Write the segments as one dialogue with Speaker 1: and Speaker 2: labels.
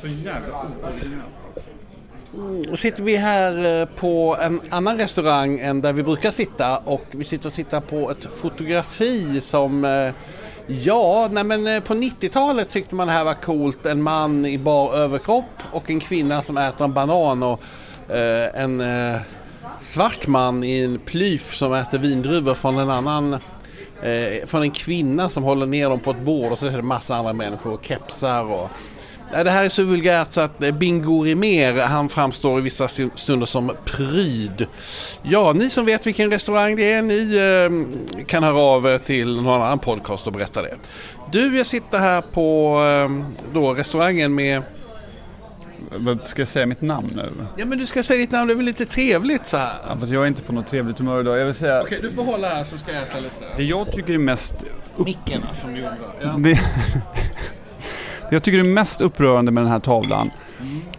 Speaker 1: Så jävla originellt också.
Speaker 2: Mm, nu sitter vi här eh, på en annan restaurang än där vi brukar sitta och vi sitter och tittar på ett fotografi som eh, Ja, nej men eh, på 90-talet tyckte man det här var coolt. En man i bar överkropp och en kvinna som äter en banan och eh, en eh, svart man i en plyf som äter vindruvor från en annan eh, från en kvinna som håller ner dem på ett bord och så är det massa andra människor och kepsar och det här är så vulgärt så att eh, Bingo Rimér han framstår i vissa stunder som pryd. Ja, ni som vet vilken restaurang det är, ni eh, kan höra av er till någon annan podcast och berätta det. Du, jag sitter här på eh, då, restaurangen med...
Speaker 1: Vad Ska jag säga mitt namn nu?
Speaker 2: Ja, men du ska säga ditt namn, det är väl lite trevligt så här.
Speaker 1: Ja, fast jag är inte på något trevligt humör idag. Jag vill säga...
Speaker 2: Okej, du får hålla här så ska jag äta lite.
Speaker 1: Det jag tycker är mest...
Speaker 2: Micken som du gjorde. Ja.
Speaker 1: Det... jag tycker det är mest upprörande med den här tavlan.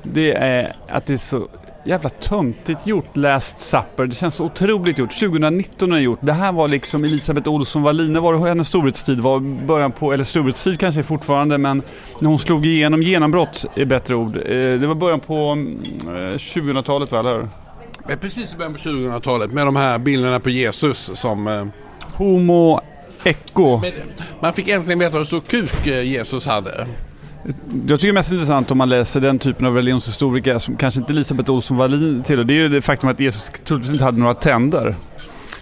Speaker 1: Det är att det är så jävla töntigt gjort, Last Supper. Det känns så otroligt gjort. 2019 är det gjort. Det här var liksom Elisabeth Olsson Wallin. Det var hennes storhetstid. var början på, eller storhetstid kanske fortfarande, men när hon slog igenom, genombrott är bättre ord. Eh, Det var början på mm, eh, 2000-talet va, eller hur?
Speaker 2: Precis i början på 2000-talet med de här bilderna på Jesus som... eh,
Speaker 1: Homo Echo.
Speaker 2: Man fick äntligen veta hur stor kuk Jesus hade.
Speaker 1: Jag tycker det är mest intressant om man läser den typen av religionshistoriker som kanske inte Elisabeth Olsson Wallin tillhör. Det är ju det faktum att Jesus troligtvis inte hade några tänder.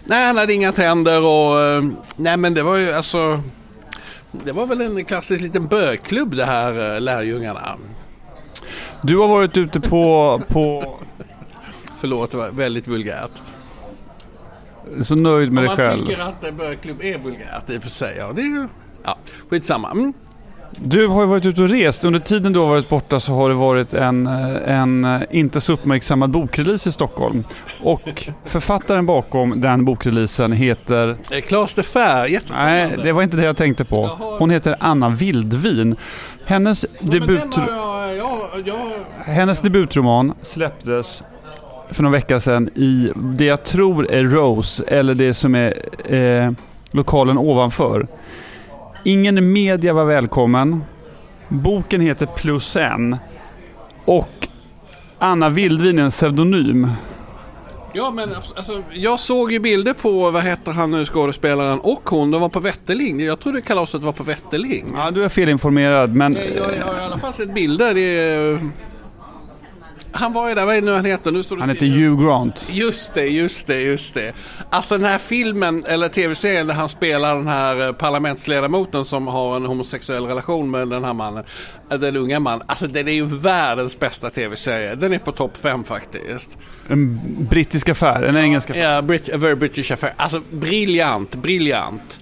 Speaker 2: Nej, han hade inga tänder och... eh, Nej, men det var ju alltså... Det var väl en klassisk liten bögklubb det här, eh, lärjungarna.
Speaker 1: Du har varit ute på, på
Speaker 2: Förlåt, det var väldigt vulgärt.
Speaker 1: så nöjd med dig
Speaker 2: man
Speaker 1: själv.
Speaker 2: tycker att en bögklubb är vulgärt i och för sig. Ja, det är ju... Ja, skitsamma. Mm.
Speaker 1: Du har ju varit ute och rest. Under tiden du har varit borta så har det varit en, eh, en eh, inte så uppmärksammad bokrelease i Stockholm. Och författaren bakom den bokreleasen heter...
Speaker 2: Eh, Claes de Fer,
Speaker 1: Nej, det var inte det jag tänkte på. Hon heter Anna Vildvin. Hennes, debut,
Speaker 2: den har jag, jag, jag,
Speaker 1: hennes debutroman släpptes för några veckor sedan i det jag tror är Rose, eller det som är eh, lokalen ovanför. Ingen media var välkommen. Boken heter Plus en. Och Anna Vildvin är en pseudonym.
Speaker 2: ja, men alltså, jag såg ju bilder på, vad heter han nu, skådespelaren och hon. De var på Vätterling. Jag trodde kalaset var på Vätterling.
Speaker 1: Ja, du är felinformerad, men...
Speaker 2: Eh, Jag, jag har i alla fall sett bilder. Det är, han var ju där, vad är det nu han heter? Nu står det
Speaker 1: Han heter. Hugh Grant.
Speaker 2: Just det, just det, just det. Alltså den här filmen, eller tv-serien där han spelar den här eh, parlamentsledamoten som har en homosexuell relation med den här mannen. eh, Den unga mannen. Alltså den är ju världens bästa tv-serie. Den är på topp fem faktiskt.
Speaker 1: En brittisk affär, en engelsk affär.
Speaker 2: Ja, Brit- a very British affair. Alltså briljant, briljant.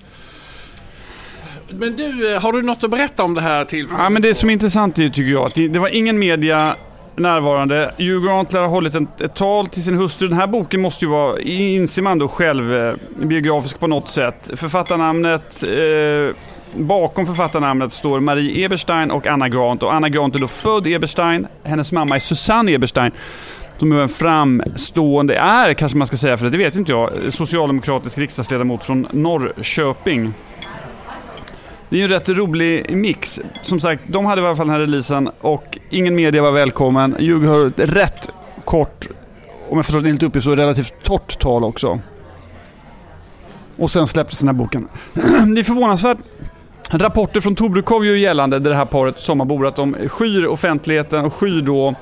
Speaker 2: Men du, eh, har du något att berätta om det här tillfället?
Speaker 1: Ja, men det som är intressant är, tycker jag att det var ingen media närvarande. Hugh Grant lär ha hållit ett, ett tal till sin hustru. Den här boken måste ju vara, inser man då själv, eh, biografisk på något sätt. Författarnamnet, eh, bakom författarnamnet står Marie Eberstein och Anna Grant. Och Anna Grant är då född Eberstein. Hennes mamma är Susanne Eberstein. Som är en framstående, är kanske man ska säga, för det vet inte jag, socialdemokratisk riksdagsledamot från Norrköping. Det är ju en rätt rolig mix. Som sagt, de hade i alla fall den här releasen och ingen media var välkommen. Hugh har ett rätt kort, om jag förstår det helt uppgift, så relativt torrt tal också. Och sen släpptes den här boken. det är förvånansvärt. Rapporter från Tobrukov gör gällande, det här paret sommarbor, att de skyr offentligheten och skyr då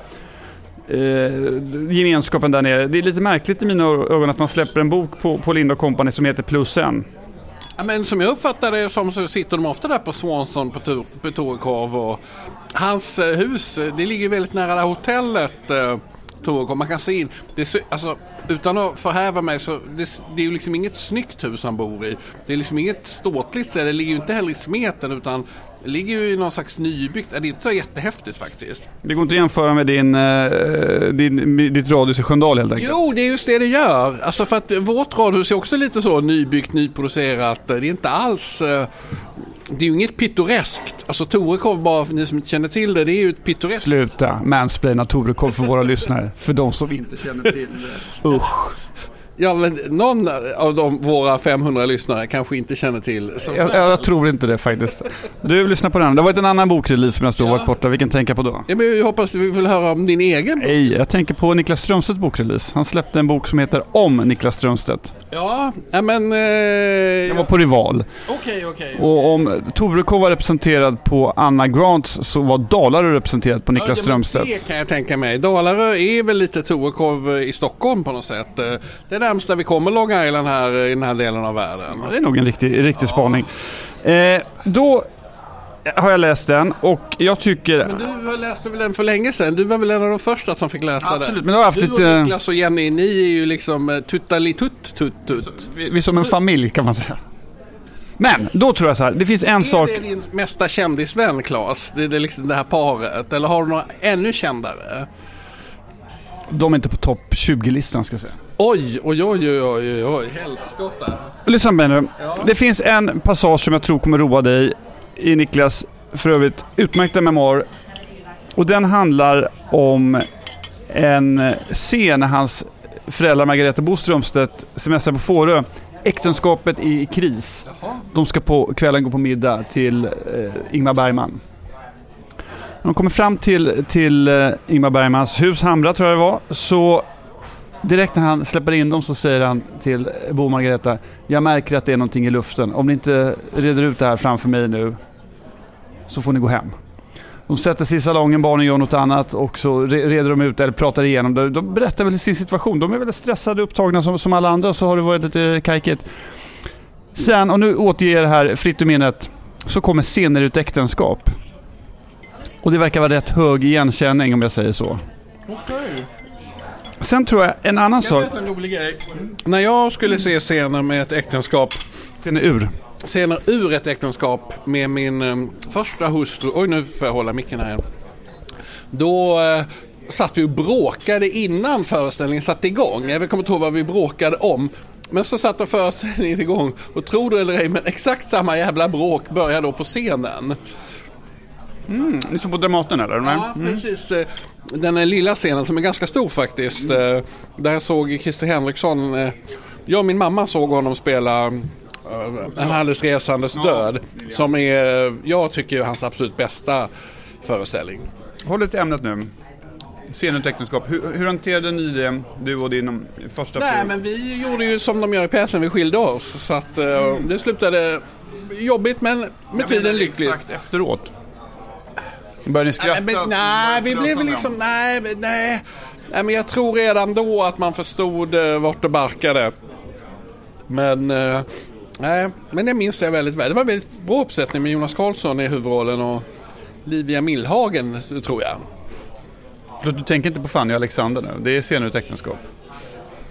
Speaker 1: eh, gemenskapen där nere. Det är lite märkligt i mina ögon att man släpper en bok på, på Linda Company som heter Plus en.
Speaker 2: Ja, men som jag uppfattar det som så sitter de ofta där på Swanson på, på Torekov och hans eh, hus, eh, det ligger väldigt nära det här hotellet eh, eh, Torekov. Man kan se in, det alltså, utan att förhäva mig så det, det är ju liksom inget snyggt hus han bor i. Det är liksom inget ståtligt ställe, det ligger ju inte heller i smeten utan det ligger ju i någon slags nybyggt, det är inte så jättehäftigt faktiskt.
Speaker 1: Det går inte att jämföra med din, eh, din, ditt radhus i Sköndal helt enkelt.
Speaker 2: Jo, det är just det det gör. Alltså för att vårt radhus är också lite så nybyggt, nyproducerat. Det är inte alls... Det är ju inget pittoreskt. Alltså Torekov, bara för ni som inte känner till det, det är ju ett pittoreskt...
Speaker 1: Sluta mansplaina Torekov för våra lyssnare. För de som inte känner till det. Usch.
Speaker 2: Ja, men någon av de, våra 500 lyssnare kanske inte känner till.
Speaker 1: Jag, jag tror inte det faktiskt. Du, lyssna på den. Det har varit en annan bokrelease som jag står
Speaker 2: Ja.
Speaker 1: varit borta. Vilken tänker på då?
Speaker 2: ja, men jag hoppas vi vill höra om din egen.
Speaker 1: Nej, jag tänker på Niklas Strömstedts bokrelease. Han släppte en bok som heter Om Niklas Strömstedt.
Speaker 2: Ja, men... Eh,
Speaker 1: Jag var på Rival.
Speaker 2: Okej, okej.
Speaker 1: Och om Torekov var representerad på Anna Grants så var Dalarö representerad på Niklas
Speaker 2: Ja,
Speaker 1: Strömstedt.
Speaker 2: Det kan jag tänka mig. Dalarö är väl lite Torekov i Stockholm på något sätt. Eh, Är där vi kommer Long Island här i den här delen av världen.
Speaker 1: Det är nog en riktig, riktig spaning. Eh, då har jag läst den och jag tycker...
Speaker 2: Men du läste väl den för länge sedan? Du var väl en av de första som fick läsa den?
Speaker 1: Absolut, men jag har haft
Speaker 2: Du
Speaker 1: lite...
Speaker 2: och Niklas och Jenny, ni är ju liksom eh, tuttalitut tutt tutt.
Speaker 1: Vi vi är som en familj kan man säga. Men då tror jag så här, det finns en
Speaker 2: Är
Speaker 1: sak...
Speaker 2: det din mesta kändisvän Claes? Det är det liksom det här paret? Eller har du några ännu kändare?
Speaker 1: De är inte på topp 20-listan ska jag säga.
Speaker 2: Oj, oj, oj, oj, oj, oj, helskotta.
Speaker 1: Lyssna mig nu. Det finns en passage som jag tror kommer roa dig i Niklas för övrigt utmärkta memoar. Och den handlar om en scen när hans föräldrar Margareta Bo Strömstedt semestrar på Fårö. Äktenskapet i kris. De ska på kvällen gå på middag till eh, Ingmar Bergman. När de kommer fram till, till eh, Ingmar Bergmans hus, Hamra tror jag det var, så direkt när han släpper in dem så säger han till Bo och Margareta Jag märker att det är någonting i luften. Om ni inte reder ut det här framför mig nu så får ni gå hem. De sätter sig i salongen, barnen gör något annat och så reder de ut eller pratar igenom det. De berättar väl sin situation. De är väl stressade och upptagna som, som alla andra och så har det varit lite kajkigt. Sen, och nu återger jag det här fritt ur minnet, så kommer scener ur ett äktenskap. Och det verkar vara rätt hög igenkänning om jag säger så.
Speaker 2: Okay.
Speaker 1: Sen tror jag en annan sak...
Speaker 2: vet en rolig grej. När jag skulle se scener med ett äktenskap
Speaker 1: Den är ur.
Speaker 2: scener ur ett äktenskap med min eh, första hustru. Oj, nu får jag hålla micken här igen. Då eh, satt vi och bråkade innan föreställningen satte igång. Jag kommer inte ihåg vad vi bråkade om. Men så satte föreställningen igång och tro det eller ej, men exakt samma jävla bråk började då på scenen.
Speaker 1: Ni står på Dramaten eller?
Speaker 2: Ja, precis. Den här lilla scenen som är ganska stor faktiskt. eh, Där såg Christer Henriksson. eh, Jag och min mamma såg honom spela eh, En alldeles resandes död. Som är, jag tycker, är hans absolut bästa föreställning.
Speaker 1: Håll lite ämnet nu. Scen ut äktenskap. Hur, hur hanterade ni det, du och din första
Speaker 2: Nej, men vi gjorde ju som de gör i pjäsen, vi skilde oss. Så att eh, det slutade jobbigt men med
Speaker 1: Jag
Speaker 2: tiden lyckligt.
Speaker 1: Exakt efteråt. Började ni skratta?
Speaker 2: Nej, men, nej, vi blev väl liksom, nej, nej. Nej, men jag tror redan då att man förstod eh, vart det barkade. Men, eh, nej, men det minns jag väldigt väl. Det var en väldigt bra uppsättning med Jonas Karlsson i huvudrollen och Livia Millhagen, tror jag.
Speaker 1: För att du tänker inte på Fanny och Alexander nu? Det är scen ut äktenskap.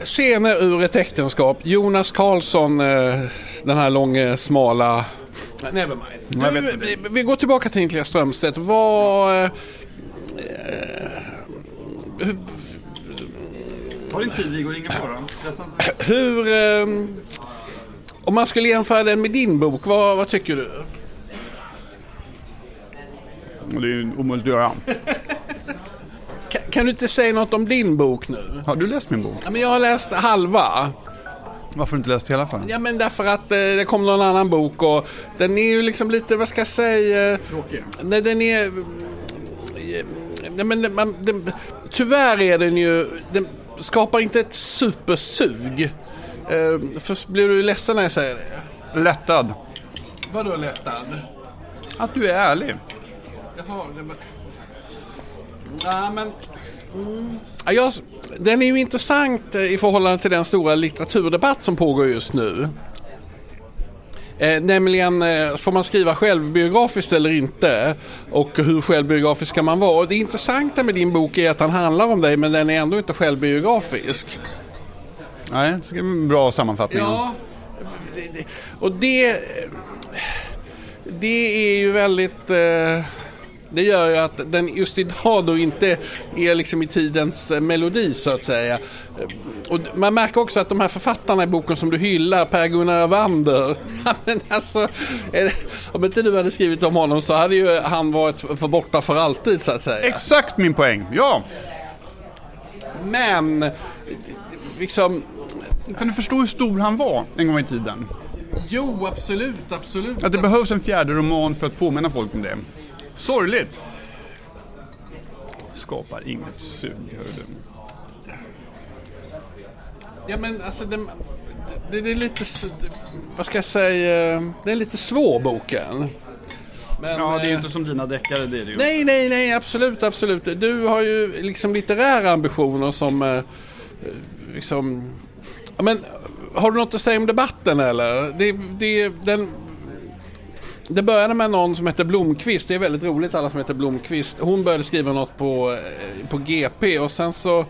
Speaker 2: Scener ur ett äktenskap. Jonas Karlsson, eh, den här långa, smala... Nevermind. Du, vi, vi går tillbaka till Niklas Strömstedt. Vad... eh, hur,
Speaker 1: Har din tid Viggo, ingen fara.
Speaker 2: hur eh, om man skulle jämföra den med din bok, vad, vad tycker du?
Speaker 1: Det är ju omöjligt att göra.
Speaker 2: Kan, kan du inte säga något om din bok nu?
Speaker 1: Har du läst min bok?
Speaker 2: Ja, men jag har läst halva.
Speaker 1: Varför har du inte läst hela för?
Speaker 2: Ja men därför att eh, det kom någon annan bok och den är ju liksom lite, vad ska jag säga?
Speaker 1: Tråkig.
Speaker 2: Nej, den är... Nej, men den- man, den, tyvärr är den ju... Den skapar inte ett supersug. Eh, först blir du ledsen när jag säger det.
Speaker 1: Lättad.
Speaker 2: Vadå lättad?
Speaker 1: Att du är ärlig.
Speaker 2: Jaha, det var... Nej, men... Mm. Ja, jag, den är ju intressant eh, i förhållande till den stora litteraturdebatt som pågår just nu. Eh, nämligen, eh, får man skriva självbiografiskt eller inte? Och hur självbiografisk ska man vara? Och det intressanta med din bok är att den handlar om dig men den är ändå inte självbiografisk.
Speaker 1: Nej, det är en bra sammanfattning.
Speaker 2: Ja, och det... Det är ju väldigt... eh, Det gör ju att den just idag då inte är liksom i tidens eh, melodi så att säga. Och man märker också att de här författarna i boken som du hyllar, Per-Gunnar men alltså, det- om inte du hade skrivit om honom så hade ju han varit för borta för alltid så att säga.
Speaker 1: Exakt min poäng, ja!
Speaker 2: Men liksom,
Speaker 1: Kan du förstå hur stor han var en gång i tiden?
Speaker 2: Jo, absolut, absolut.
Speaker 1: Att det behövs en fjärde roman för att påminna folk om det. Sorgligt. Skapar inget sug, hör du.
Speaker 2: Ja, men alltså det, det, det är lite, vad ska jag säga, det är lite svår boken. Men,
Speaker 1: Ja, det är ju
Speaker 2: eh,
Speaker 1: inte som dina deckare, det är det ju.
Speaker 2: Nej, nej, nej, absolut, absolut. Du har ju liksom litterära ambitioner som eh, liksom... Ja, Men har du något att säga om debatten eller? Det, det, den, det började med någon som heter Blomqvist. Det är väldigt roligt alla som heter Blomqvist. Hon började skriva något på, eh, på GP och sen så eh,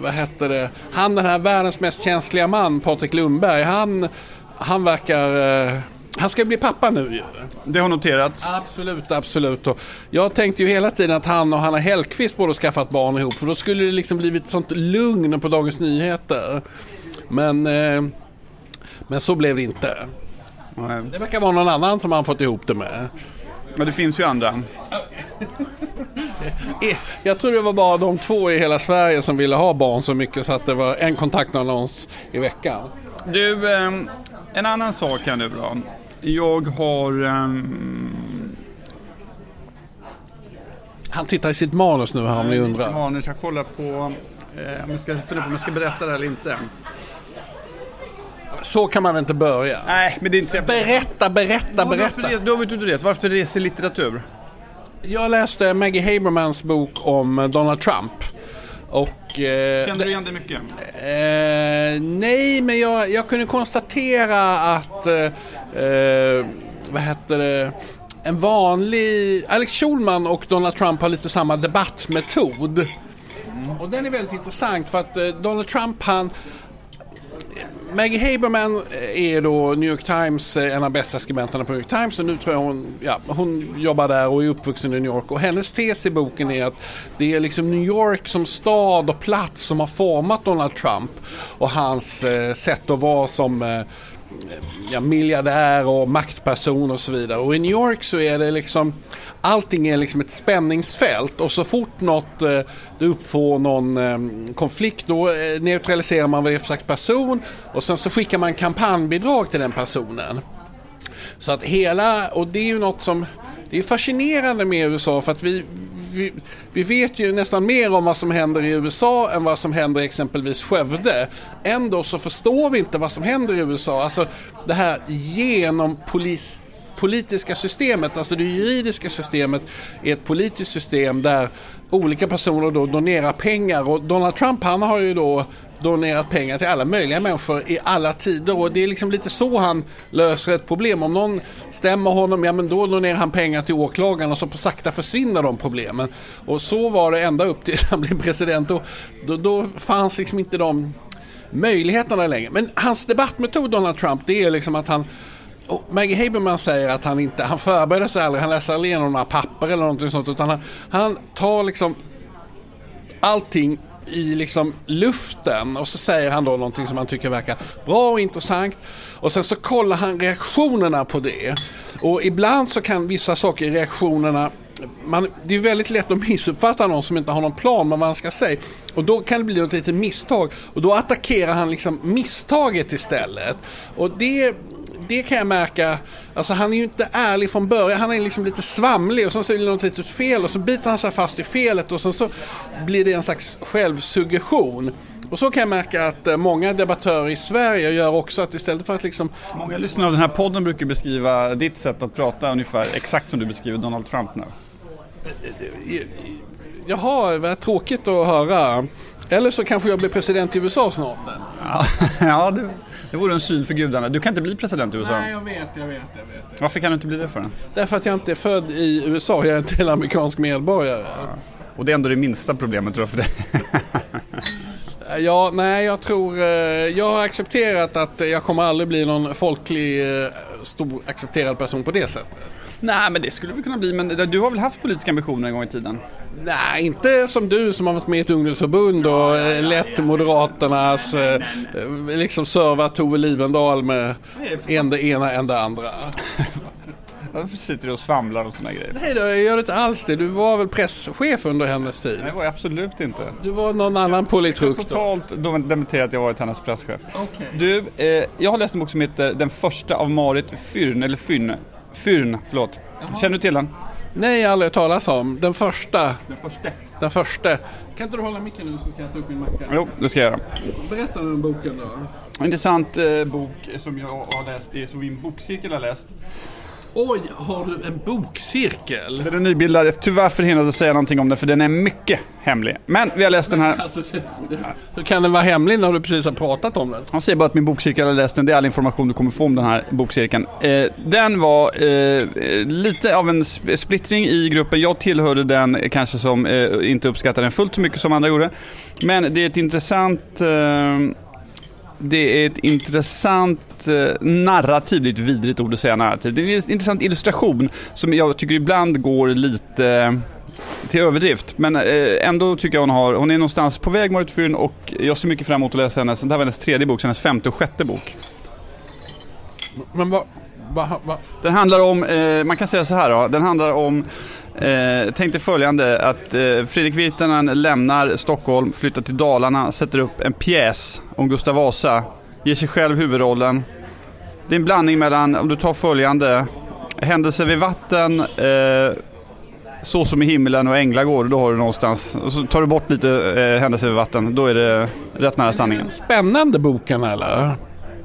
Speaker 2: vad hette det? Han den här världens mest känsliga man, Patrik Lundberg, han, han verkar... eh, Han ska bli pappa nu.
Speaker 1: Det har noterats.
Speaker 2: Absolut, absolut. Och jag tänkte ju hela tiden att han och Hanna Hellquist borde skaffa ett barn ihop för då skulle det liksom blivit sånt lugn på Dagens Nyheter. Men, men så blev det inte. Det verkar vara någon annan som han fått ihop det med.
Speaker 1: Men det finns ju andra.
Speaker 2: Jag tror det var bara de två i hela Sverige som ville ha barn så mycket så att det var en kontaktannons i veckan.
Speaker 1: Du, ehm, en annan sak här nu då. Jag har... ehm,
Speaker 2: Han tittar i sitt manus nu här om ni undrar.
Speaker 1: Manus, jag kollar på... Eh, om jag ska om jag ska berätta det eller inte.
Speaker 2: Så kan man inte börja.
Speaker 1: Nej, men det är inte.
Speaker 2: Berätta, berätta,
Speaker 1: varför
Speaker 2: berätta.
Speaker 1: res- Du har varit ute och rest. Varför reser litteratur?
Speaker 2: Jag läste Maggie Habermans bok om Donald Trump. Och... Eh,
Speaker 1: Kände du igen det mycket?
Speaker 2: Eh, nej, men jag, jag kunde konstatera att, eh, eh, vad heter det, en vanlig, Alex Schulman och Donald Trump har lite samma debattmetod. Och den är väldigt intressant för att eh, Donald Trump han, Maggie Haberman eh, är då New York Times, eh, en av bästa skribenterna på New York Times. Och nu tror jag hon, ja, hon jobbar där och är uppvuxen i New York. Och hennes tes i boken är att det är liksom New York som stad och plats som har format Donald Trump och hans eh, sätt att vara som eh, Eh, ja, miljardär och maktperson och så vidare. Och i New York så är det liksom Allting är liksom ett spänningsfält och så fort något eh, uppfår någon eh, konflikt då eh, neutraliserar man vad det är för slags person och sen så skickar man kampanjbidrag till den personen. Så att hela, och det är ju något som, det är fascinerande med USA för att vi, vi, vi vet ju nästan mer om vad som händer i USA än vad som händer i exempelvis Skövde. Ändå så förstår vi inte vad som händer i USA. Alltså det här genom polis politiska systemet, alltså det juridiska systemet är ett politiskt system där olika personer då donerar pengar och Donald Trump han har ju då donerat pengar till alla möjliga människor i alla tider och det är liksom lite så han löser ett problem. Om någon stämmer honom, ja men då donerar han pengar till åklagaren och så på sakta försvinner de problemen. Och så var det ända upp till han blev president. och då, då fanns liksom inte de möjligheterna längre. Men hans debattmetod Donald Trump det är liksom att han och Maggie Haberman säger att han inte, han förbereder sig aldrig, han läser aldrig igenom några papper eller någonting sånt utan han, han tar liksom allting i liksom luften och så säger han då någonting som han tycker verkar bra och intressant och sen så kollar han reaktionerna på det. Och ibland så kan vissa saker i reaktionerna man, det är väldigt lätt att missuppfatta någon som inte har någon plan med vad han ska säga. Och då kan det bli något litet misstag. Och då attackerar han liksom misstaget istället. Och det, det kan jag märka, alltså han är ju inte ärlig från början. Han är liksom lite svamlig och sen så är det något litet fel och så biter han sig fast i felet och sen så blir det en slags självsuggestion. Och så kan jag märka att eh, många debattörer i Sverige gör också att istället för att liksom
Speaker 1: Många lyssnare av den här podden brukar beskriva ditt sätt att prata ungefär exakt som du beskriver Donald Trump nu.
Speaker 2: Jaha, vad tråkigt att höra. Eller så kanske jag blir president i USA snart.
Speaker 1: Ja, ja det, det vore en syn för gudarna. Du kan inte bli president i USA.
Speaker 2: Nej, jag vet, jag vet, jag vet.
Speaker 1: Varför kan du inte bli det för?
Speaker 2: Därför att jag inte är född i USA, jag är inte en amerikansk medborgare.
Speaker 1: Och det är ändå det minsta problemet tror jag för dig.
Speaker 2: Ja, nej, jag tror... eh, Jag har accepterat att jag kommer aldrig bli någon folklig, eh, stor accepterad person på det sättet.
Speaker 1: Nej, men det skulle väl kunna bli. Men du har väl haft politiska ambitioner en gång i tiden?
Speaker 2: Nej, inte som du som har varit med i ett ungdomsförbund och eh, lett Moderaternas, eh, liksom servat Tove Livendal med en det ena, en det andra.
Speaker 1: Varför sitter du och svamlar och såna grejer?
Speaker 2: Nej då, jag gör inte alls det. Du var väl presschef under hennes tid?
Speaker 1: Nej, det var jag absolut inte.
Speaker 2: Du var någon annan politruk då?
Speaker 1: Totalt dementerat att jag varit hennes presschef.
Speaker 2: Okej.
Speaker 1: Du, eh, jag har läst en bok som heter Den första av Marit Fyrn, eller Fyrn. Fyrn, förlåt. Känner du till den?
Speaker 2: Nej, jag har aldrig hört talas om. Den första.
Speaker 1: Den första.
Speaker 2: Den första. Kan inte du hålla micken nu så ska jag ta upp min macka?
Speaker 1: Jo, det ska jag göra.
Speaker 2: Berätta om boken då.
Speaker 1: En intressant eh, bok som jag har läst, det är som min bokcirkel har läst.
Speaker 2: Oj, har du en bokcirkel?
Speaker 1: Den är nybildad, tyvärr förhindrad att säga någonting om den för den är mycket hemlig. Men vi har läst den här.
Speaker 2: Alltså, hur kan den vara hemlig när du precis har pratat om den?
Speaker 1: Han säger bara att min bokcirkel har läst den, det är all information du kommer få om den här bokcirkeln. Eh, den var eh, lite av en sp- splittring i gruppen. Jag tillhörde den eh, kanske som inte uppskattade den fullt så mycket som andra gjorde. Men det är ett intressant det är ett intressant eh, narrativ, det är ett vidrigt ord att säga narrativ. Det är en intressant illustration som jag tycker ibland går lite eh, till överdrift. Men eh, ändå tycker jag hon har, hon är någonstans på väg Marit Fyrn och jag ser mycket fram emot att läsa hennes, det här var hennes tredje bok, hennes femte och sjätte bok.
Speaker 2: Men vad... vad, vad
Speaker 1: Den handlar om, eh, man kan säga så här då, den handlar om Eh, tänk dig följande att eh, Fredrik Virtanen lämnar Stockholm, flyttar till Dalarna, sätter upp en pjäs om Gustav Vasa, ger sig själv huvudrollen. Det är en blandning mellan, om du tar följande, Händelser vid vatten, eh, Så som i himlen och Änglagård, då har du någonstans. Och så tar du bort lite eh, Händelser vid vatten, då är det rätt nära sanningen.
Speaker 2: Spännande boken eller?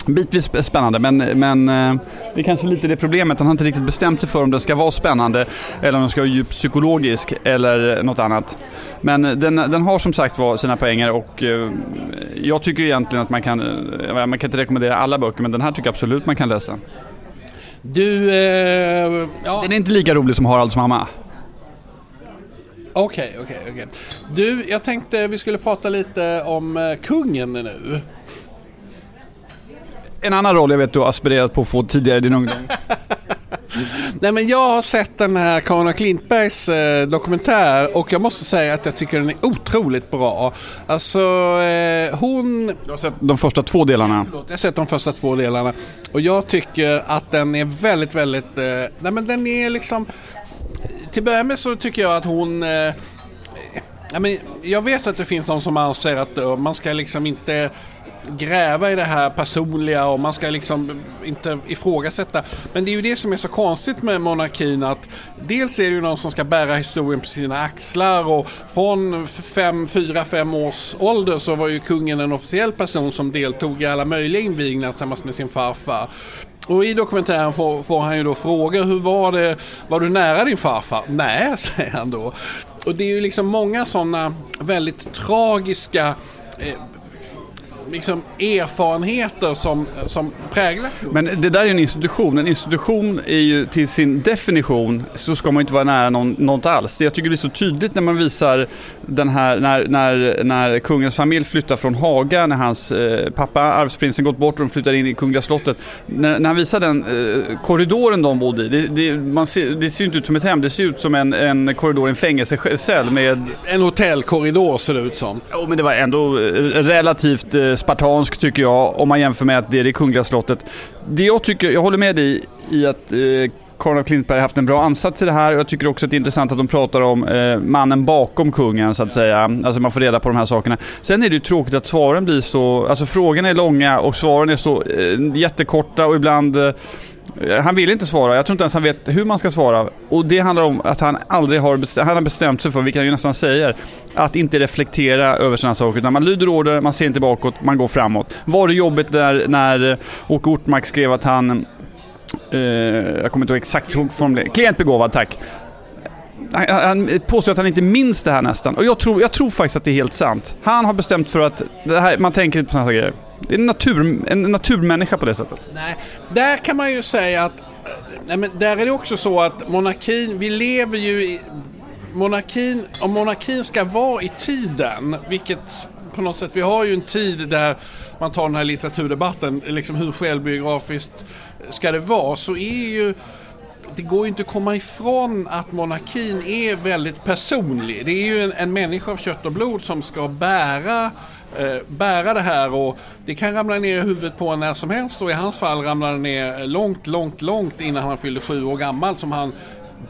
Speaker 1: Bitvis sp- spännande, men, men eh, det är kanske lite det problemet. Han har inte riktigt bestämt sig för om den ska vara spännande eller om den ska vara djupt psykologisk eller något annat. Men den, den har som sagt var sina poänger och eh, jag tycker egentligen att man kan, eh, man kan inte rekommendera alla böcker, men den här tycker jag absolut man kan läsa.
Speaker 2: Du, eh, ja,
Speaker 1: Den är inte lika rolig som Haralds mamma.
Speaker 2: okej, okej, okej. Du, jag tänkte vi skulle prata lite om eh, kungen nu.
Speaker 1: En annan roll jag vet du har aspirerat på att få tidigare i din ungdom.
Speaker 2: Nej men jag har sett den här Karin Klintbergs eh, dokumentär och jag måste säga att jag tycker den är otroligt bra. Alltså eh, hon...
Speaker 1: Du har sett de första två delarna.
Speaker 2: Förlåt, jag har sett de första två delarna och jag tycker att den är väldigt, väldigt... Eh, nej men den är liksom... Till att börja med så tycker jag att hon... Eh, jag vet att det finns de som anser att eh, man ska liksom inte gräva i det här personliga och man ska liksom inte ifrågasätta. Men det är ju det som är så konstigt med monarkin att dels är det ju någon som ska bära historien på sina axlar och från fem, fyra, fem års ålder så var ju kungen en officiell person som deltog i alla möjliga invigningar tillsammans med sin farfar. Och i dokumentären får, får han ju då fråga hur var det, var du nära din farfar? Nej, säger han då. Och det är ju liksom många sådana väldigt tragiska eh, liksom erfarenheter som, som präglar.
Speaker 1: Men det där är ju en institution. En institution är ju till sin definition så ska man inte vara nära någon, något alls. Jag tycker det blir så tydligt när man visar den här, när, när, när kungens familj flyttar från Haga, när hans eh, pappa, arvsprinsen, gått bort och de flyttar in i Kungliga slottet. När, när han visar den eh, korridoren de bodde i, det, det, man ser, det ser ju inte ut som ett hem, det ser ut som en, en korridor, en fängelsecell med
Speaker 2: En hotellkorridor ser det ut som.
Speaker 1: Jo, men det var ändå eh, relativt eh, spartansk tycker jag, om man jämför med att det är det kungliga slottet. Det jag tycker, jag håller med dig i att eh, Karin af Klintberg har haft en bra ansats i det här och jag tycker också att det är intressant att de pratar om eh, mannen bakom kungen så att säga. Alltså man får reda på de här sakerna. Sen är det ju tråkigt att svaren blir så, alltså frågorna är långa och svaren är så eh, jättekorta och ibland eh, Eh, han vill inte svara, jag tror inte ens han vet hur man ska svara. Och det handlar om att han aldrig har bestämt, han har bestämt sig för, vilket han ju nästan säger, att inte reflektera över sådana saker. Utan man lyder order, man ser inte bakåt, man går framåt. Var det jobbigt där när eh, Åke Ortmark skrev att han, eh, jag kommer inte ihåg exakt formulering, klientbegåvad, tack. Han, han påstår att han inte minns det här nästan. Och jag tror, jag tror faktiskt att det är helt sant. Han har bestämt för att, det här, man tänker inte på sådana här grejer. Det är en, natur, en naturmänniska på det sättet.
Speaker 2: Nej, där kan man ju säga att nej, men där är det också så att monarkin, vi lever ju i monarkin, om monarkin ska vara i tiden, vilket på något sätt, vi har ju en tid där man tar den här litteraturdebatten, liksom hur självbiografiskt ska det vara, så är ju det går ju inte att komma ifrån att monarkin är väldigt personlig. Det är ju en, en människa av kött och blod som ska bära eh, Eh, bära det här och det kan ramla ner i huvudet på en när som helst och i hans fall ramlade det ner långt, långt, långt innan han fyllde sju år gammal som han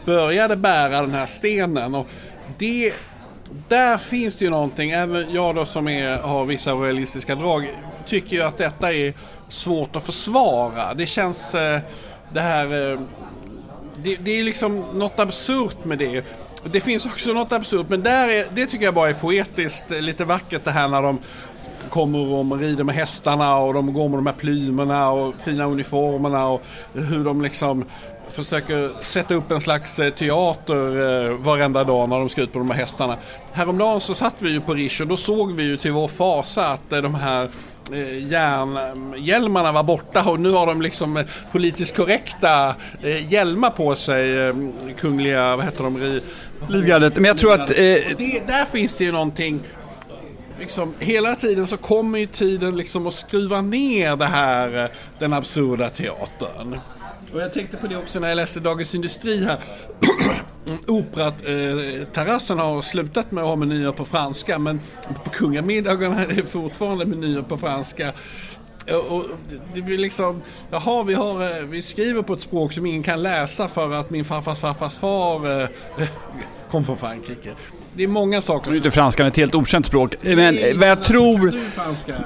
Speaker 2: började bära den här stenen. Och det, där finns det ju någonting, även jag då som är, har vissa realistiska drag, tycker ju att detta är svårt att försvara. Det känns, eh, det här, eh, det, det är liksom något absurt med det. Det finns också något absurt, men där är, det tycker jag bara är poetiskt, eh, lite vackert det här när de kommer och rider med hästarna och de går med de här plymerna och fina uniformerna och hur de liksom försöker sätta upp en slags eh, teater eh, varenda dag när de ska ut på de här hästarna. Häromdagen så satt vi ju på Rish och då såg vi ju till vår fasa att eh, de här eh, järnhjälmarna var borta och nu har de liksom politiskt korrekta hjälmar på sig. Kungliga, vad heter de?
Speaker 1: Livgardet. Men jag tror att... Eh...
Speaker 2: Det, där finns det ju någonting liksom, hela tiden så kommer ju tiden liksom att skruva ner det här, den absurda teatern. Och jag tänkte på det också när jag läste Dagens Industri här. Operaterrassen eh, har slutat med att ha menyer på franska men på kungamiddagarna är det fortfarande menyer på franska. Och det blir liksom, jaha vi, har, eh, vi skriver på ett språk som ingen kan läsa för att min farfars farfars far eh, kom från Frankrike det är många saker.
Speaker 1: Nu är inte franskan ett helt okänt språk. Men vad jag tror...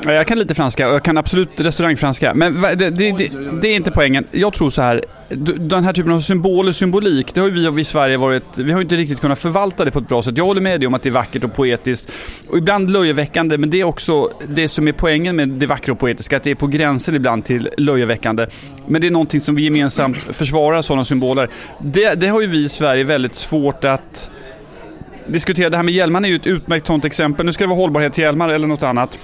Speaker 1: Ja, jag kan lite franska och jag kan absolut restaurangfranska. Men det, det, det, det, är inte poängen. Jag tror så här. Den här typen av symboler, symbolik, det har ju vi i Sverige varit... Vi har inte riktigt kunnat förvalta det på ett bra sätt. Jag håller med dig om att det är vackert och poetiskt. Och ibland löjeväckande, men det är också det som är poängen med det vackra och poetiska. Att det är på gränsen ibland till löjeväckande. Men det är någonting som vi gemensamt försvarar, sådana symboler. Det, det har ju vi i Sverige väldigt svårt att diskutera. Det här med hjälmarna är ju ett utmärkt sånt exempel. Nu ska det vara hållbarhetshjälmar eller något annat.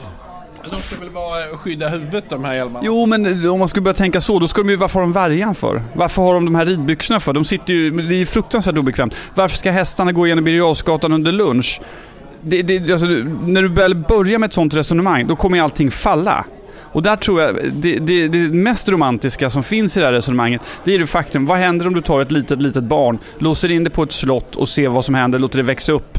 Speaker 2: De ska väl vara skydda huvudet de här hjälmarna?
Speaker 1: Jo, men om man skulle börja tänka så, då ska de ju, varför har de värjan för? Varför har de de här ridbyxorna för? De sitter ju, det är ju fruktansvärt obekvämt. Varför ska hästarna gå igenom Birger under lunch? Det, det, alltså, när du väl börjar med ett sånt resonemang, då kommer ju allting falla. Och där tror jag, det, det, det, mest romantiska som finns i det här resonemanget, det är det faktum, vad händer om du tar ett litet, litet barn, låser in det på ett slott och ser vad som händer, låter det växa upp?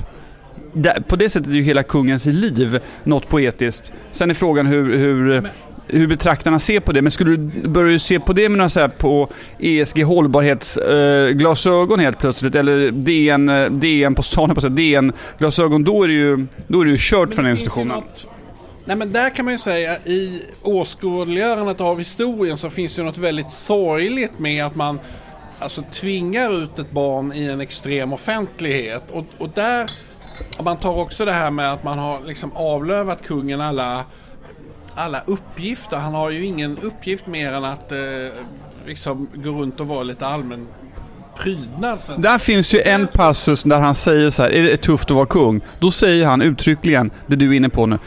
Speaker 1: på det sättet är ju hela kungens liv något poetiskt. Sen är frågan hur, hur hur betraktarna ser på det. Men skulle du börja se på det med några så här på ESG hållbarhetsglasögon eh, helt plötsligt eller DN, DN på stan på DN glasögon då är det ju, då är det ju kört för den institutionen.
Speaker 2: Nej men där kan man ju säga i åskådliggörandet av historien så finns det något väldigt sorgligt med att man alltså tvingar ut ett barn i en extrem offentlighet. Och, och där, man tar också det här med att man har liksom avlövat kungen alla, alla uppgifter. Han har ju ingen uppgift mer än att eh, liksom gå runt och vara lite allmän prydnad.
Speaker 1: Där finns ju en passus där han säger så här, är det tufft att vara kung? Då säger han uttryckligen, det du är inne på nu,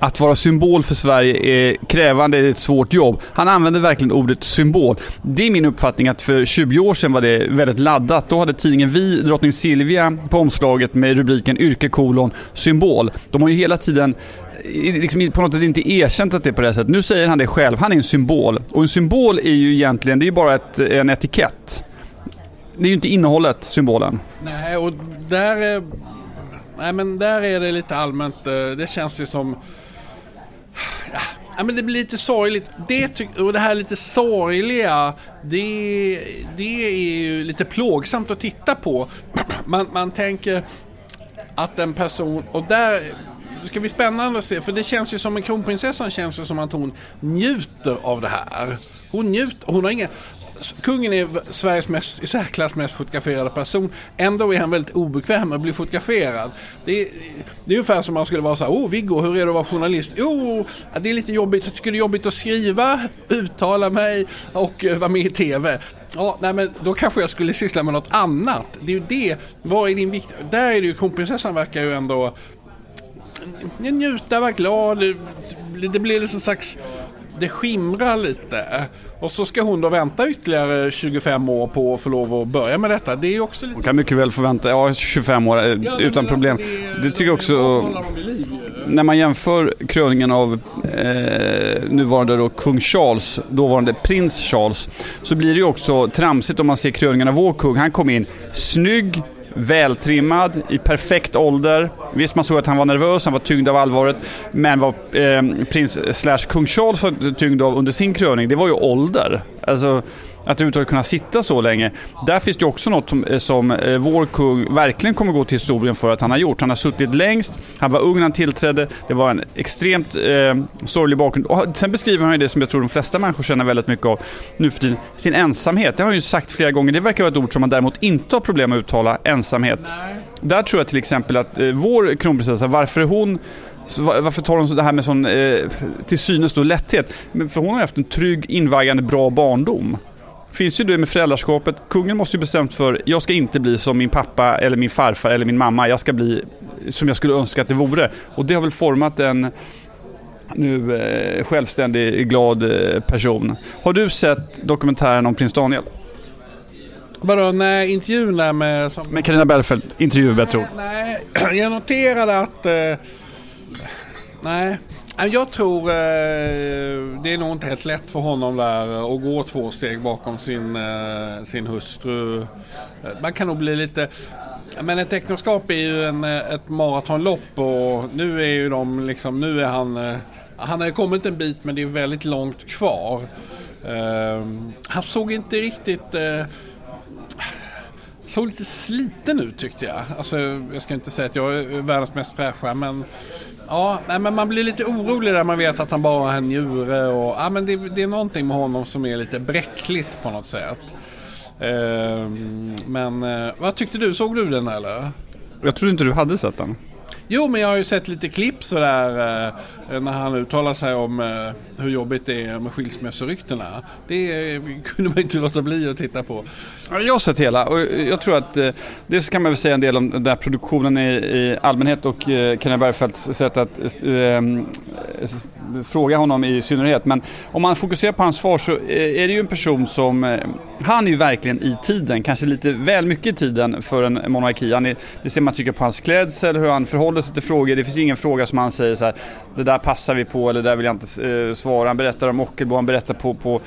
Speaker 1: att vara symbol för Sverige är krävande, det är ett svårt jobb. Han använder verkligen ordet symbol. Det är min uppfattning att för 20 år sedan var det väldigt laddat. Då hade tidningen Vi drottning Silvia på omslaget med rubriken yrke kolon symbol. De har ju hela tiden eh, liksom på något sätt inte erkänt att det är på det sättet. Nu säger han det själv, han är en symbol. Och en symbol är ju egentligen, det är bara ett, en etikett. Det är ju inte innehållet, symbolen.
Speaker 2: Nej, och där är, nej, men där är det lite allmänt, eh, det känns ju som Ja, men det blir lite sorgligt. Det och det här lite sorgliga, det, det är ju lite plågsamt att titta på. Man, man tänker att en person, och där det ska bli spännande att se, för det känns ju som en kronprinsessan känns ju som att hon njuter av det här. Hon njuter, hon har inga, kungen är Sveriges mest, i särklass mest fotograferade person. Ändå är han väldigt obekväm med att bli fotograferad. Det är, det är ungefär som man skulle vara så här, oh Viggo, hur är det att vara journalist? Jo, oh, det är lite jobbigt. Jag tycker det är jobbigt att skriva, uttala mig och eh, vara med i TV. Ja, nej men då kanske jag skulle syssla med något annat. Det är ju det. Vad är din vikt? Där är det ju, kronprinsessan verkar ju ändå njuta, vara glad. Det blir liksom slags det skimrar lite. Och så ska hon då vänta ytterligare 25 år på att få lov att börja med detta. Det är också lite...
Speaker 1: Hon kan mycket väl få vänta, ja 25 år ja, utan problem. Alltså det, det, tycker jag också... När man jämför kröningen av eh, nuvarande då kung Charles, dåvarande prins Charles, så blir det ju också tramsigt om man ser kröningen av vår kung. Han kom in snygg, vältrimmad, i perfekt ålder. Visst, man såg att han var nervös, han var tyngd av allvaret. Men vad eh, prins slash kung Charles var tyngd av under sin kröning, det var ju ålder. Alltså, att överhuvudtaget kunna sitta så länge. Där finns det också något som, eh, som eh, vår kung verkligen kommer gå till historien för att han har gjort. Han har suttit längst, han var ung när han tillträdde, det var en extremt eh, sorglig bakgrund. Och sen beskriver han ju det som jag tror de flesta människor känner väldigt mycket av nu för tiden, sin ensamhet. Det har han ju sagt flera gånger, det verkar vara ett ord som man däremot inte har problem att uttala, ensamhet. Nej. Där tror jag till exempel att eh, vår kronprinsessa, varför hon så varför tar hon det här med sån, eh, till synes då lätthet? För hon har haft en trygg, invaggande, bra barndom finns ju det med föräldraskapet. Kungen måste ju bestämt för, jag ska inte bli som min pappa eller min farfar eller min mamma. Jag ska bli som jag skulle önska att det vore. Och det har väl format en nu eh, självständig, glad eh, person. Har du sett dokumentären om prins Daniel?
Speaker 2: Vadå, nej, intervjun där med...
Speaker 1: Som... Med Carina Bergfeldt, intervju bättre
Speaker 2: Nej, jag noterade att... Eh, nej, jag tror eh, det är nog inte helt lätt för honom där att gå två steg bakom sin, eh, sin hustru. Eh, man kan nog bli lite... Men ett äktenskap är ju en, ett maratonlopp och nu är ju de liksom, nu är han... Han har ju kommit en bit men det är väldigt långt kvar. Han såg inte riktigt såg lite sliten ut tyckte jag. Alltså, jag ska inte säga att jag är världens mest fräscha men Ja, men man blir lite orolig när man vet att han bara har en njure och ja, men det, det är någonting med honom som är lite bräckligt på något sätt. Ehm, men eh, vad tyckte du? Såg du den eller?
Speaker 1: Jag trodde inte du hade sett den.
Speaker 2: Jo, men jag har ju sett lite klipp sådär eh, när han uttalar sig om eh, hur jobbigt det är med skilsmässoryktena. Det kunde man inte låta bli att titta på.
Speaker 1: Jag har sett hela och jag tror att eh, det kan man väl säga en del om den där produktionen i, i allmänhet och eh, Kenneth Bergfeldts sätt att eh, fråga honom i synnerhet. Men om man fokuserar på hans svar så eh, är det ju en person som, eh, han är ju verkligen i tiden, kanske lite väl mycket i tiden för en monarki. Han är, det ser man tycker på hans klädsel, hur han förhåller sig till frågor. Det finns ingen fråga som han säger så här, det där passar vi på eller det där vill jag inte eh, svara. Han berättar om Ockelbo, han berättar på, på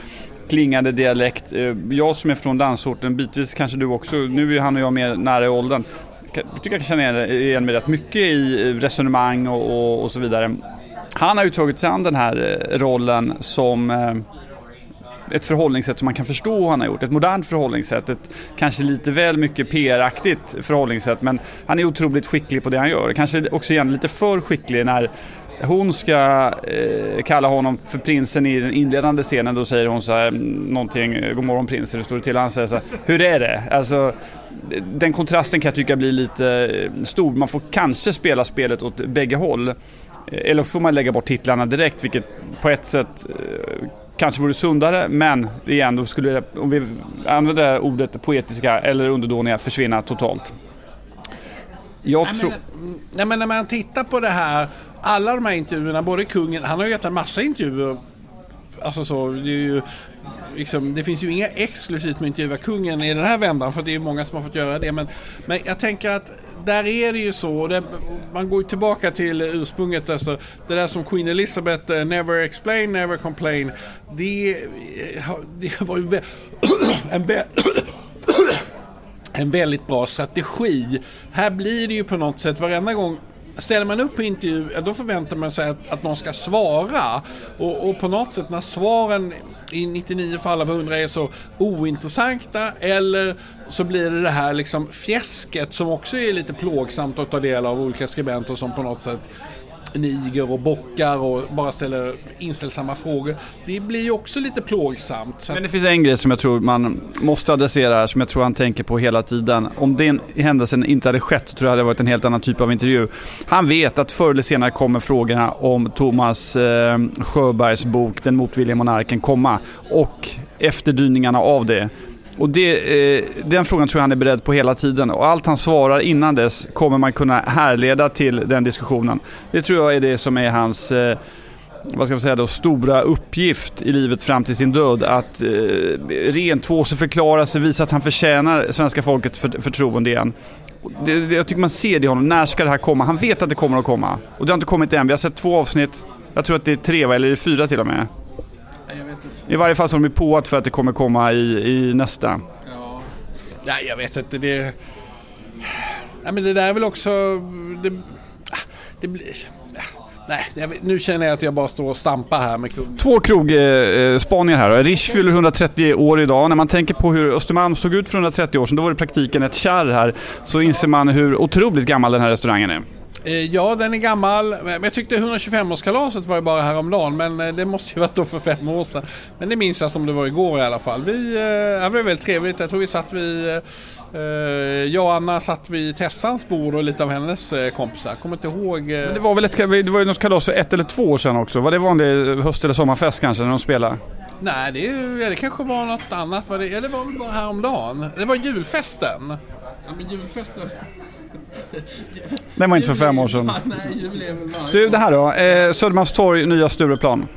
Speaker 1: klingande dialekt. Eh, jag som är från dansorten, bitvis kanske du också, nu är han och jag mer nära i åldern. Jag tycker jag kan känna igen mig rätt mycket i resonemang och, och, och så vidare. Han har ju tagit sig an den här eh, rollen som eh, ett förhållningssätt som man kan förstå han har gjort. Ett modernt förhållningssätt, ett kanske lite väl mycket PR-aktigt förhållningssätt men han är otroligt skicklig på det han gör. Kanske också igen lite för skicklig när hon ska eh, kalla honom för prinsen i den inledande scenen. Då säger hon så här någonting, God morgon prins, eller står det till. Han säger så här, hur är det? Alltså, den kontrasten kan jag tycka blir lite eh, stor. Man får kanske spela spelet åt bägge håll. Eh, eller får man lägga bort titlarna direkt, vilket på ett sätt eh, kanske vore sundare, men igen, då skulle det, om vi använder det här ordet poetiska eller underdåniga försvinna totalt.
Speaker 2: Jag tror... Nej, men när man tittar på det här alla de här intervjuerna, både kungen, han har ju gett en massa intervjuer. Alltså så, det är ju Liksom, det finns ju inga exklusivt med intervjua kungen i den här vändan för det är många som har fått göra det. Men, men jag tänker att där är det ju så, det, man går ju tillbaka till ursprunget, alltså, det där som Queen Elizabeth, eh, never explain, never complain. Det, eh, det var ju en, en väldigt bra strategi. Här blir det ju på något sätt varenda gång ställer man upp på intervju, då förväntar man sig att, att någon ska svara. Och, och, på något sätt när svaren i 99 fall av 100 är så ointressanta eller så blir det det här liksom fjäsket som också är lite plågsamt att ta del av olika skribenter som på något sätt niger och bockar och bara ställer inställsamma frågor. Det blir ju också lite plågsamt.
Speaker 1: Men det finns en grej som jag tror man måste adressera här, som jag tror han tänker på hela tiden. Om den händelsen inte hade skett tror jag det hade varit en helt annan typ av intervju. Han vet att förr eller senare kommer frågorna om Thomas eh, Sjöbergs bok Den motvilliga monarken komma och efterdyningarna av det. Och det, eh, den frågan tror jag han är beredd på hela tiden. Och allt han svarar innan dess kommer man kunna härleda till den diskussionen. Det tror jag är det som är hans... Eh, vad ska man säga då, stora uppgift i livet fram till sin död. Att eh, rentvå sig, förklara sig, visa att han förtjänar svenska folkets för, förtroende igen. Det, det, jag tycker man ser det i honom. När ska det här komma? Han vet att det kommer att komma. Och det har inte kommit än. Vi har sett två avsnitt. Jag tror att det är tre, eller är det fyra till och med? I varje fall så har de påat för att det kommer komma i, i nästa.
Speaker 2: Ja. Nej, jag vet inte. Det... Ja, men det där är väl också... Det, det blir... Nej, nu känner jag att jag bara står och stampar här med kung.
Speaker 1: Två krogspaningar här då. Rish fyller 130 år idag. När man tänker på hur Östermalm såg ut för 130 år sedan, då var det i praktiken ett kärr här. Så inser man hur otroligt gammal den här restaurangen är.
Speaker 2: Eh, ja, den är gammal. Men jag tyckte 125-årskalaset var ju bara häromdagen. Men eh, det måste ju varit då för fem år sedan. Men det minns jag som det var igår i alla fall. Vi, eh, det var väldigt trevligt. Jag tror vi satt vid... Jag och Anna satt vid Tessans bord och lite av hennes kompisar. Kommer inte ihåg. Men
Speaker 1: det var väl ett, det var ju något kalas för ett eller två år sedan också. Var det vanlig höst eller sommarfest kanske när de spelade?
Speaker 2: Nej, det, det kanske var något annat. Var det, det var väl bara häromdagen. Det var julfesten. Ja, men julfesten...
Speaker 1: Den var inte för fem år sedan. Du, det här då. Eh, Södermalmstorg, nya Stureplan.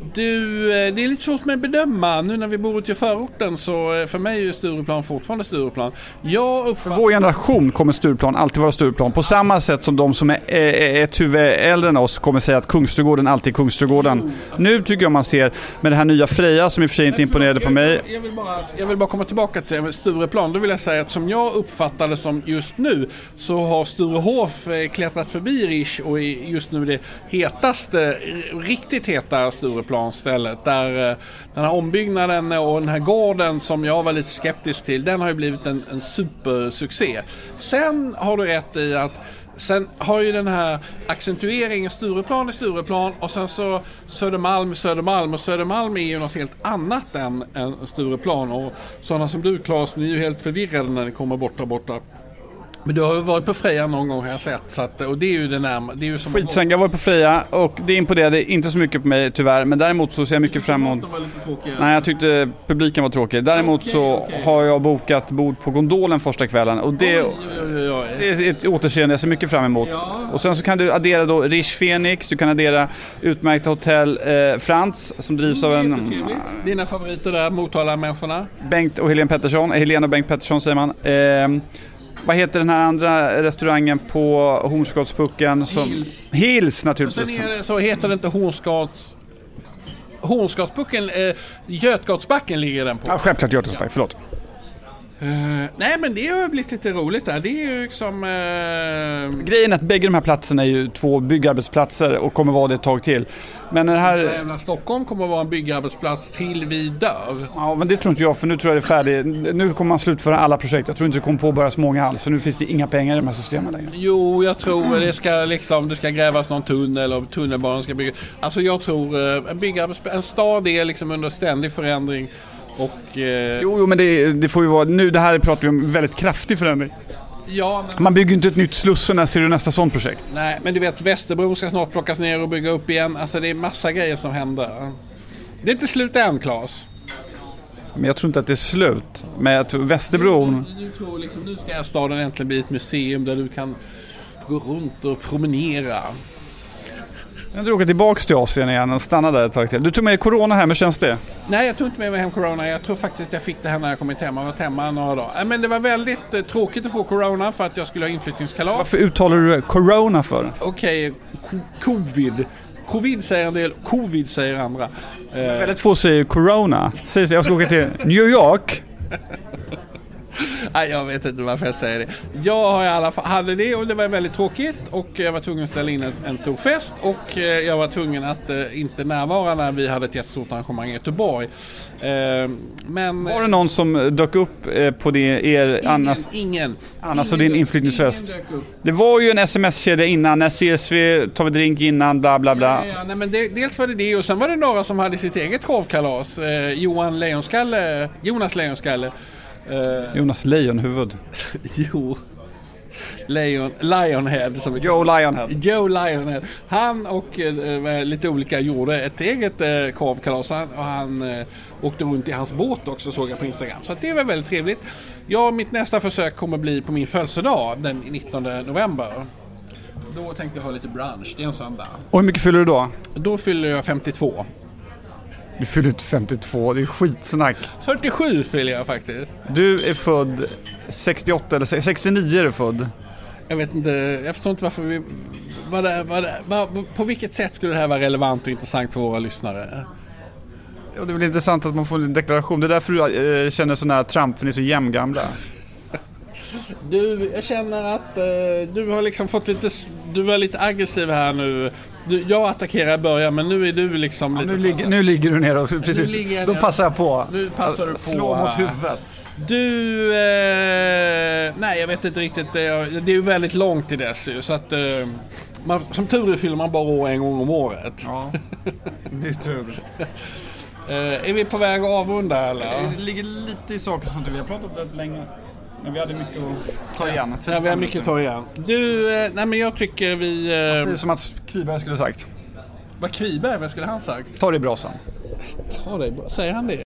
Speaker 2: Du, eh, det är lite svårt med att bedöma. Nu när vi bor ute i förorten så eh, för mig är Stureplan fortfarande Stureplan.
Speaker 1: Jag uppfattar... För vår generation kommer Stureplan alltid vara Stureplan. På samma sätt som de som är ett huvud äldre än oss kommer säga att Kungsträdgården alltid är Kungsträdgården. Mm. Nu tycker jag man ser med det här nya Freja som i och för sig inte imponerade på mig.
Speaker 2: Jag vill, bara, jag vill bara komma tillbaka till Stureplan. Då vill jag säga att som jag uppfattar det som just nu så har Sturehof eh, klättrat förbi Rish och är just nu det hetaste, riktigt heta Stureplan stället. Där eh, den här ombyggnaden och den här gården som jag var lite skeptisk till, den har ju blivit en, en supersuccé. Sen har du rätt i att Sen har ju den här accentueringen Stureplan i Stureplan och sen så Södermalm Södermalm och Södermalm är ju något helt annat än, än Stureplan och sådana som du Claes, ni är ju helt förvirrade när ni kommer borta borta. Men du har ju varit på Freja någon gång har jag sett. Så att, och det är ju det närmaste.
Speaker 1: Skitsamma, jag var på Freja och det imponerade inte så mycket på mig tyvärr. Men däremot så ser jag mycket fram emot... Nej, jag tyckte publiken var tråkig. Däremot okay, så okay. har jag bokat bord på Gondolen första kvällen. Och det, oj, oj, oj, det är ett återseende jag ser mycket fram emot. Ja. Och sen så kan du addera då Rish Phoenix, du kan addera utmärkta hotell eh, Frans som drivs av en...
Speaker 2: Dina favoriter där, Motala-människorna?
Speaker 1: Bengt och Helene Pettersson. Helene och Bengt Pettersson säger man. Eh, vad heter den här andra restaurangen på Hornsgårdspucken? Som... Hills. Hills naturligtvis.
Speaker 2: Och sen är det, så heter det inte Hornsgårds... Hornsgårdspucken, eh, Götgatsbacken ligger den på.
Speaker 1: Ja, självklart Götgatsbacken, ja. förlåt.
Speaker 2: Uh, nej men det har blivit lite roligt där. Det är ju liksom... Uh...
Speaker 1: Grejen är att bägge de här platserna är ju två byggarbetsplatser och kommer vara det ett tag till. Men den här...
Speaker 2: Jävla Stockholm kommer att vara en byggarbetsplats till vi dör.
Speaker 1: Ja men det tror inte jag för nu tror jag det är färdigt. Nu kommer man slutföra alla projekt. Jag tror inte det kommer påbörjas många alls för nu finns det inga pengar i de här systemen längre.
Speaker 2: Jo jag tror det ska liksom, det ska grävas någon tunnel och tunnelbanan ska byggas. Alltså jag tror uh, en byggarbetsplats, en stad är liksom under ständig förändring. Och,
Speaker 1: eh... Jo, jo, men det, det, får ju vara... Nu, det här pratar vi om väldigt kraftig förändring. Ja, men... Man bygger ju inte ett nytt Slussen, när ser du nästa sånt projekt?
Speaker 2: Nej, men du vet Västerbron ska snart plockas ner och bygga upp igen. Alltså det är massa grejer som händer. Det är inte slut än, Claes.
Speaker 1: Men jag tror inte att det är slut med att Västerbron...
Speaker 2: Du, du tror liksom, nu ska staden äntligen bli ett museum där du kan gå runt och promenera.
Speaker 1: Jag ska åka tillbaka till Asien igen och stanna där ett tag till. Du tog med Corona hem, hur känns det?
Speaker 2: Nej, jag tog inte med mig hem Corona. Jag tror faktiskt att jag fick det här när jag kommit hem. Jag var hemma några dagar. Men det var väldigt eh, tråkigt att få Corona för att jag skulle ha inflyttningskalas.
Speaker 1: Varför uttalar du Corona för?
Speaker 2: Okej, okay, Covid. Covid säger en del, Covid säger andra.
Speaker 1: Eh. Väldigt få säger Corona. Säger jag ska åka till New York.
Speaker 2: Nej, jag vet inte varför jag säger det. Jag har i alla fall, hade det och det var väldigt tråkigt och jag var tvungen att ställa in en, stor fest och eh, jag var tvungen att eh, inte närvara när vi hade ett jättestort arrangemang i Göteborg. Eh,
Speaker 1: men, var det någon som dök upp eh, på det, er,
Speaker 2: ingen, Annas,
Speaker 1: ingen, Annas och din inflyttningsfest? Det var ju en sms-kedja innan, när CSV tar vi drink innan, bla bla bla.
Speaker 2: Ja, ja, nej, men det, dels var det det och sen var det några som hade sitt eget korvkalas. Eh, Johan Lejonskalle, Jonas Lejonskalle
Speaker 1: Uh, Jonas Lejonhuvud.
Speaker 2: jo. Lion, Lionhead. Som
Speaker 1: Joe Lionhead.
Speaker 2: Joe Lionhead. Han och eh, lite olika gjorde ett eget eh, korvkalas. Och han eh, åkte runt i hans båt också såg jag på Instagram. Så det var väldigt trevligt. Ja, mitt nästa försök kommer bli på min födelsedag den 19 november. Då tänkte jag ha lite brunch. Det är en söndag.
Speaker 1: Och hur mycket fyller du då?
Speaker 2: Då fyller jag 52.
Speaker 1: Du fyller inte 52, det är skitsnack.
Speaker 2: 47 fyller jag faktiskt.
Speaker 1: Du är född 68 eller 69 är du född.
Speaker 2: Jag vet inte, jag förstår inte varför vi... Vad det, vad det, vad, på vilket sätt skulle det här vara relevant och intressant för våra lyssnare?
Speaker 1: Ja, det är väl intressant att man får en deklaration. Det är därför du äh, känner så nära Trump, för ni är så jämngamla.
Speaker 2: Du, jag känner att eh, du har liksom fått lite... Du var lite aggressiv här nu. Du, jag attackerar i början men nu är du liksom
Speaker 1: Ja,
Speaker 2: lite...
Speaker 1: nu, ligger, nu ligger du ner och precis,
Speaker 2: jag
Speaker 1: då passar jag på.
Speaker 2: Nu passar du på
Speaker 1: Slå mot huvudet.
Speaker 2: Du... Eh, nej, jag vet inte riktigt. Det är, det är ju väldigt långt till dess ju, så att... Eh, man, som tur är fyller man bara år en gång om året.
Speaker 1: Ja, det är tur.
Speaker 2: Eh, är vi på väg att avrunda eller?
Speaker 1: Det ligger lite i saker som inte vi har pratat rätt länge. Men vi hade mycket att ta igen.
Speaker 2: Ja, vi har mycket att ta igen. Du, eh, nej men jag tycker vi... Eh,
Speaker 1: som att Kviberg skulle sagt.
Speaker 2: vad Kviberg, vad skulle han sagt?
Speaker 1: Ta det i brasan.
Speaker 2: Ta dig, säger han det?